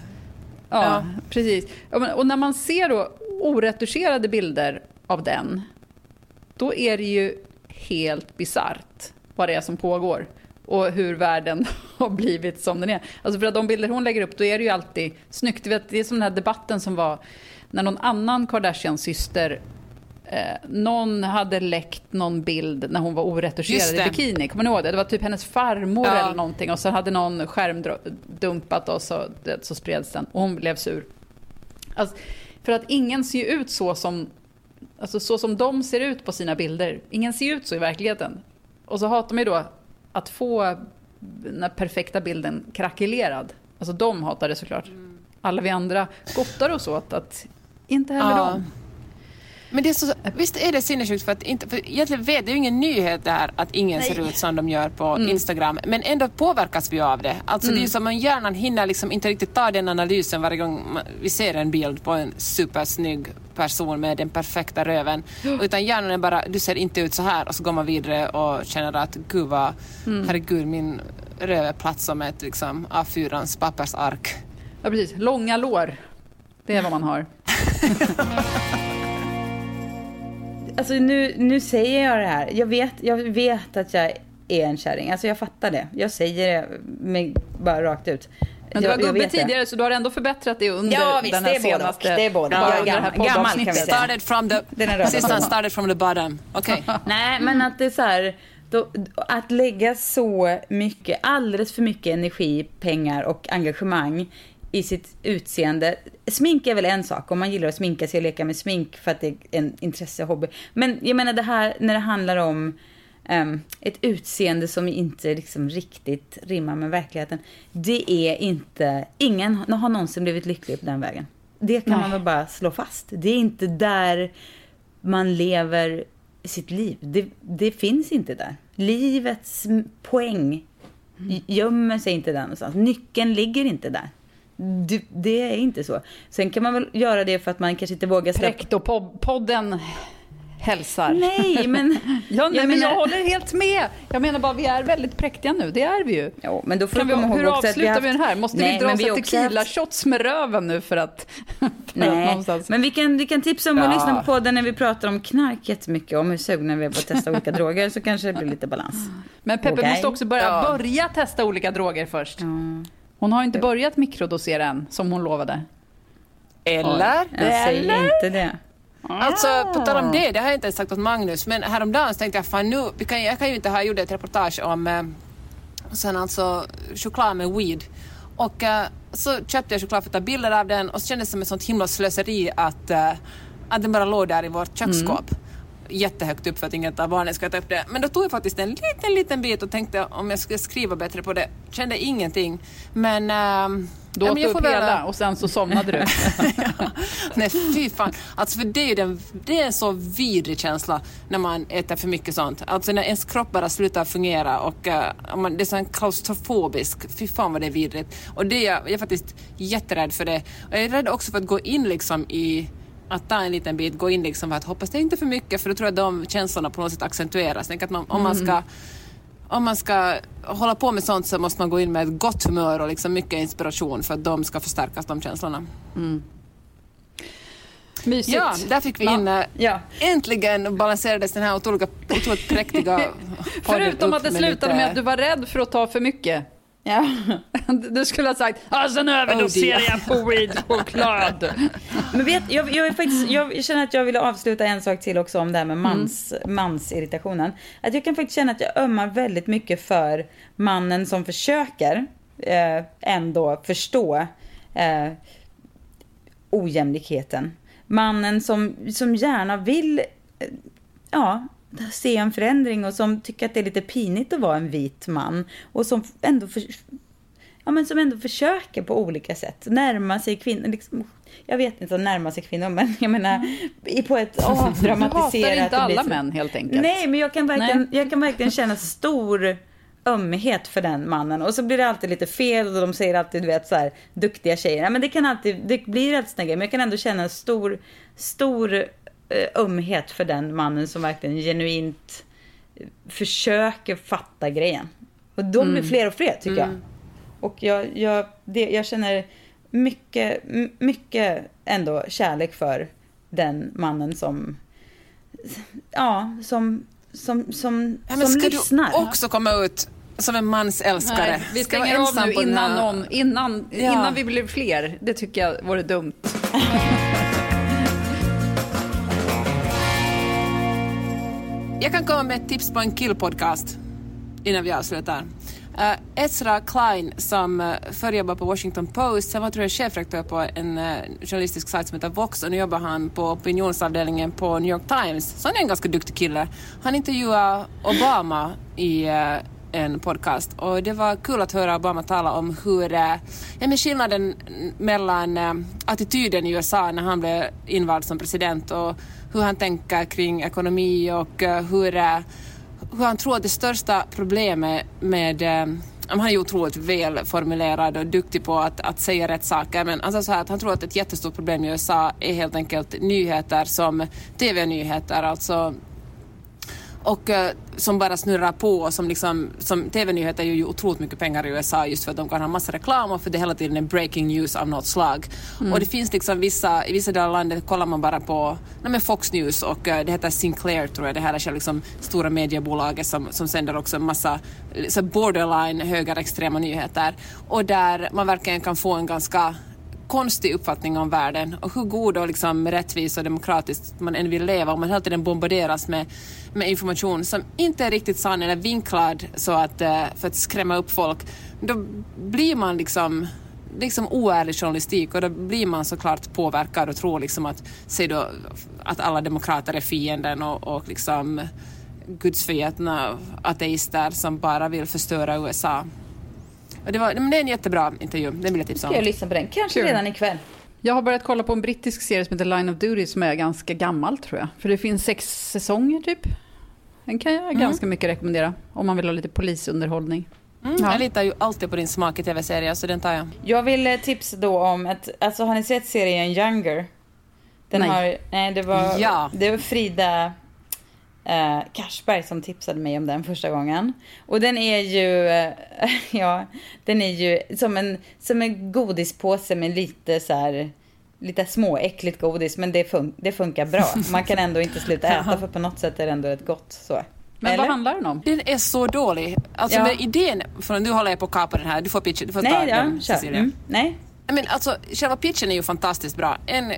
Ja, Ja. precis. Och när man ser då oretuscherade bilder av den, då är det ju helt bisarrt vad det är som pågår och hur världen har blivit som den är. Alltså för att de bilder hon lägger upp, då är det ju alltid snyggt. Du vet, det är som den här debatten som var när någon annan Kardashian-syster Eh, någon hade läckt någon bild när hon var oretuscherad i bikini. Kommer ni ihåg det? Det var typ hennes farmor Ja. eller någonting. Och så hade någon skärmdumpat och så, det, så spreds den. Och hon blev sur. Alltså, för att ingen ser ju ut så som, alltså så som de ser ut på sina bilder. Ingen ser ut så i verkligheten. Och så hatar man ju då att få den perfekta bilden krackelerad. Alltså de hatar det såklart. Alla vi andra gottar oss åt att inte heller Ja. de. Men det är så, visst är det sinnessjukt för att inte, för egentligen vet det är ju ingen nyhet det här att ingen ser ut som de gör på Instagram. Men ändå påverkas vi av det. Alltså det är ju som om hjärnan hinner liksom inte riktigt ta den analysen varje gång man- vi ser en bild på en supersnygg person med den perfekta röven. Utan hjärnan är bara, du ser inte ut så här och så går man vidare och känner att gud vad, herregud min röv är platt som ett liksom A4-ans pappersark. Ja, precis. Långa lår. Det är vad man har. Alltså nu, nu säger jag det här. Jag vet, jag vet att jag är en kärring. Alltså jag fattar det. Jag säger det med, bara rakt ut. Men du var gubbe vet det. tidigare så du har ändå förbättrat det under Ja, visst, den här det är både senaste... Det är både. Ja, Jag är gammal- gammal kan vi säga. Started from the, Den started from the bottom. Okej. Nej, men att det är så här. Då, att lägga så mycket, alldeles för mycket energi, pengar och engagemang i sitt utseende. Smink är väl en sak, om man gillar att sminka sig och leka med smink för att det är en intressehobby. Men jag menar det här när det handlar om ehm, ett utseende som inte liksom riktigt rimmar med verkligheten. Det är inte, ingen har någonsin blivit lycklig på den vägen. Det kan man väl bara slå fast. Det är inte där man lever sitt liv. Det, det finns inte där. Livets poäng gömmer sig inte där någonstans. Nyckeln ligger inte där. Det, det är inte så. Sen kan man väl göra det för att man kanske inte vågar släppa... Prektopodden hälsar. Nej, men... Ja, nej, jag men jag håller helt med. Jag menar bara, vi är väldigt präktiga nu. Det är vi ju. Jo, men då får Kan du vi, komma ihåg hur vi avslutar vi haft- den här? Måste Nej, vi dra oss vi haft- tequila-shots med röven nu för att... För att Nej, någonstans... men vi kan, vi kan tipsa om att Ja. lyssna på podden när vi pratar om knark jättemycket. Om hur sugna vi är på att testa olika droger så kanske det blir lite balans. Men Peppe Okej. måste också börja, Ja. börja testa olika droger först. Hon har inte börjat mikrodosera än, som hon lovade. Eller? Jag säger inte det. Alltså, på tal om det, det har jag inte ens sagt åt Magnus, men häromdagen så tänkte jag fan nu, vi kan, jag kan ju inte ha gjort ett reportage om eh, sen alltså choklad med weed. Och eh, så köpte jag choklad för att ta bilder av den och så kändes det som ett sånt himla slöseri att, eh, att den bara låg där i vårt köksskåp. Jättehögt upp för att inget av barnen ska ta upp det. Men då tog jag faktiskt en liten, liten bit och tänkte om jag skulle skriva bättre på det. Kände ingenting. Men, Du Ja, åt jag upp väl- hela och sen så somnade du. Nej, fy fan. Alltså, för det, är ju den, det är en så vidrig känsla när man äter för mycket sånt. Alltså när ens kropp bara slutar fungera och uh, man, det är så en klaustrofobisk. Fy fan vad det är vidrigt. Och det är, jag är faktiskt jätterädd för det. Och jag är rädd också för att gå in liksom i att ta en liten bit, gå in liksom för att hoppas det är inte för mycket för då tror jag att de känslorna på något sätt accentueras. Tänk att man, om man ska om man ska hålla på med sånt så måste man gå in med ett gott humör och liksom mycket inspiration för att de ska förstärkas, de känslorna. Mysigt. Ja, där fick vi in... eh, Ja. Äntligen balanserades den här otroliga, otroligt präktiga Förutom att det slutade lite- med att du var rädd för att ta för mycket. Ja. Du skulle ha sagt ah, sen överdoserar jag på weed-choklad. Men vet, jag, jag, faktiskt, jag känner att jag vill avsluta en sak till också om det här med mans, mansirritationen. Att jag kan faktiskt känna att jag ömmar väldigt mycket för mannen som försöker eh, ändå förstå eh, ojämlikheten. Mannen som, som gärna vill eh, ja, se en förändring och som tycker att det är lite pinigt att vara en vit man. Och som ändå för, ja, men som ändå försöker på olika sätt närma sig kvinnor. Liksom, jag vet inte om närma sig kvinnor, men jag menar i- på ett Du hatar avdramatiserat... inte alla män helt enkelt. Nej, men jag kan, verkligen, Nej. jag kan verkligen känna stor ömhet för den mannen. Och så blir det alltid lite fel och de säger alltid, du vet, så här, duktiga tjejer. Ja, men det kan alltid, det blir alltid såna grejer. Men jag kan ändå känna en stor, stor ömhet för den mannen som verkligen genuint eh, försöker fatta grejen. Och de blir fler och fler tycker jag. Och jag, jag, det, jag känner mycket, mycket ändå kärlek för den mannen som, ja, som, som, som, Ja, men som ska lyssnar. du också komma ut som en mansälskare? Nej, vi Ska stänger av nu innan, någon, innan, Ja. innan vi blir fler. Det tycker jag vore dumt. Jag kan komma med ett tips på en killpodcast innan vi avslutar. Uh, Ezra Klein som uh, förr jobbade på Washington Post, sen var tror jag chefredaktör på en uh, journalistisk sajt som heter Vox och nu jobbar han på opinionsavdelningen på New York Times. Så han är en ganska duktig kille. Han intervjuade Obama i uh, en podcast och det var kul att höra Obama tala om hur, uh, ja, men skillnaden mellan uh, attityden i USA när han blev invald som president och hur han tänker kring ekonomi och eh, hur eh, hur han tror att det största problemet med eh, han är ju otroligt välformulerad och duktig på att, att säga rätt saker men alltså så här att han tror att ett jättestort problem i USA är helt enkelt nyheter som TV-nyheter, alltså och eh, som bara snurrar på och som liksom, som TV-nyheter gör ju otroligt mycket pengar i USA just för att de kan ha massa reklam och för det hela tiden är breaking news av något slag. Och det finns liksom vissa, i vissa delar av landet kollar man bara på nej men Fox News och eh, det heter Sinclair tror jag, det här är liksom stora mediebolaget som, som sänder också massa så borderline högerextrema nyheter. Och där man verkligen kan få en ganska konstig uppfattning om världen. Och hur god och liksom rättvis och demokratisk man än vill leva. Om man hela tiden bombarderas med, med information som inte är riktigt sann eller vinklad så att, eh, för att skrämma upp folk, då blir man liksom liksom oärlig journalistik och då blir man såklart påverkad och tror liksom att, säg då, att alla demokrater är fienden och, och liksom gudsförgätna ateister som bara vill förstöra USA. Det, var, men det är en jättebra intervju, den vill jag tipsa om. Ska jag lyssna på den? Kanske Kul. redan ikväll. Jag har börjat kolla på en brittisk serie som heter Line of Duty som är ganska gammal tror jag. För det finns sex säsonger typ. Den kan jag ganska mycket rekommendera om man vill ha lite polisunderhållning. Mm, Jag litar ju alltid på din smak i tv-serier så den tar jag. Jag vill eh, tipsa då om ett, alltså har ni sett serien Younger? Den Nej. har, nej det var, Ja. det var Frida eh, Cashberg som tipsade mig om den första gången. Och den är ju, eh, ja, den är ju som en, som en godispåse med lite så här, lite småäckligt godis, men det, fun- det funkar bra. Man kan ändå inte sluta äta för på något sätt är det ändå rätt gott. Så. Men Eller? vad handlar den om? Den är så dålig. Alltså Ja. med idén, för nu håller jag på att kapa den här, du får pitchen, du får ta Nej, ja, den kör. Cecilia. Mm, nej. Men alltså, själva pitchen är ju fantastiskt bra. En,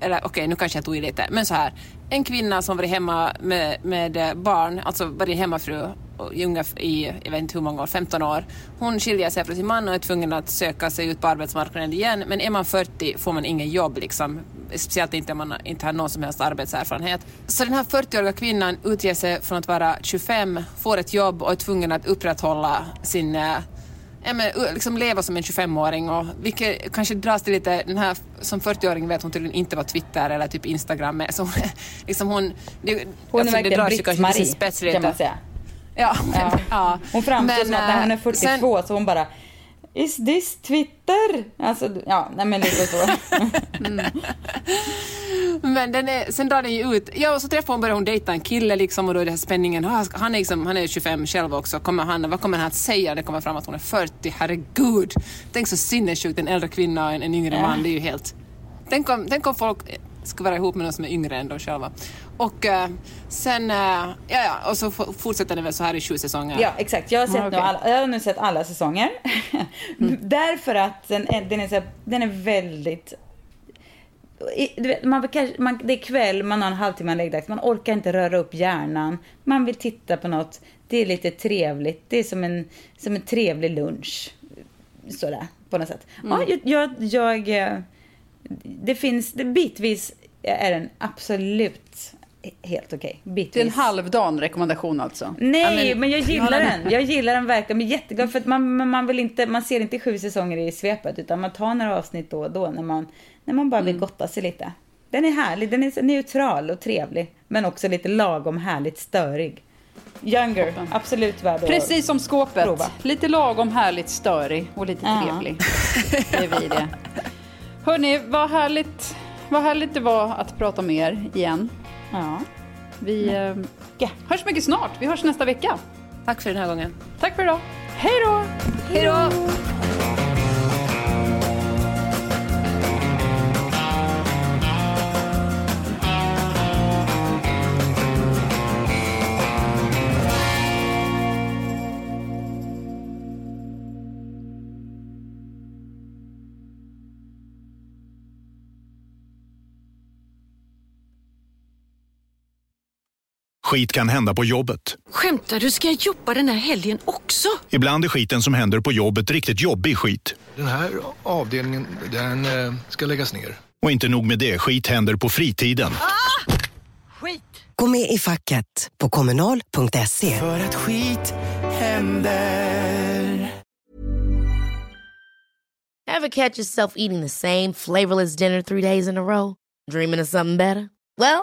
eller okej, nu kanske jag tog i lite, men så här. En kvinna som varit hemma med, med eh, barn, alltså varit hemmafru i, ungef- i, jag vet inte hur många år, 15 år. Hon skiljer sig från sin man och är tvungen att söka sig ut på arbetsmarknaden igen. Men är man 40 får man ingen jobb liksom. Speciellt inte om man inte har någon som helst arbetserfarenhet. Så den här 40-åriga kvinnan utger sig från att vara 25, får ett jobb och är tvungen att upprätthålla sin eh, ja, men, liksom leva som en 25-åring och vilket kanske dras till lite, den här som 40-åring vet hon tydligen inte vad Twitter eller typ Instagram är. Så liksom hon, det, Hon är alltså, det verkligen Britt-Marie, kan man säga. Ja, Ja. ja. Hon framstår Men, som att när hon är eh, 42 så hon bara Is this Twitter? Alltså, ja, nej men lite så. Men den är, sen drar den ju ut. Ja, och så träffar hon, börjar hon dejta en kille liksom och då är det här spänningen. Han är, liksom, han är 25 själv också. Kommer han, vad kommer han att säga? Det kommer fram att hon är 40. Herregud! Tänk så sinnessjukt, en äldre kvinna och en, en yngre Ja. man. Det är ju helt... Tänk om, tänk om folk ska vara ihop med någon som är yngre än de själva. Och eh, sen, eh, ja, ja, och så fortsätter den väl så här i sju säsonger. Ja, exakt. Jag har, sett Ja, nu okej. alla, jag har nu sett alla säsonger. Därför att den är, den är, så här, den är väldigt... vet, man, man, det är kväll, man har en halvtimme läggdags, man orkar inte röra upp hjärnan. Man vill titta på något, det är lite trevligt. Det är som en, som en trevlig lunch. Sådär, på något sätt. Mm. Ja, jag, jag, jag... eh, Det finns, det, bitvis är den absolut helt okej. Bitvis. Det är en halvdan rekommendation alltså. Nej, Ja, men jag gillar den. Jag gillar den verkligen. Jag är jätteglad för att man, man, vill inte, man ser inte sju säsonger i svepet utan man tar några avsnitt då och då när man, när man bara Mm. vill gotta sig lite. Den är härlig, den är så neutral och trevlig. Men också lite lagom härligt störig. Younger, absolut värd att Precis som skåpet. prova. Lite lagom härligt störig och lite Ja. trevlig. Det är vi det. Hörni, vad härligt, vad härligt det var att prata med er igen. Ja. Vi eh, hörs mycket snart. Vi hörs nästa vecka. Tack för den här gången. Tack för idag. Hej då! Hej då! Skit kan hända på jobbet. Skämtar du? Ska jag jobba den här helgen också? Ibland är skiten som händer på jobbet riktigt jobbig skit. Den här avdelningen, den eh, ska läggas ner. Och inte nog med det, skit händer på fritiden. Gå med i facket på kommunal.se. För att skit händer. Ever catch yourself eating the same flavorless dinner three days in a row? Dreaming of something better? Well,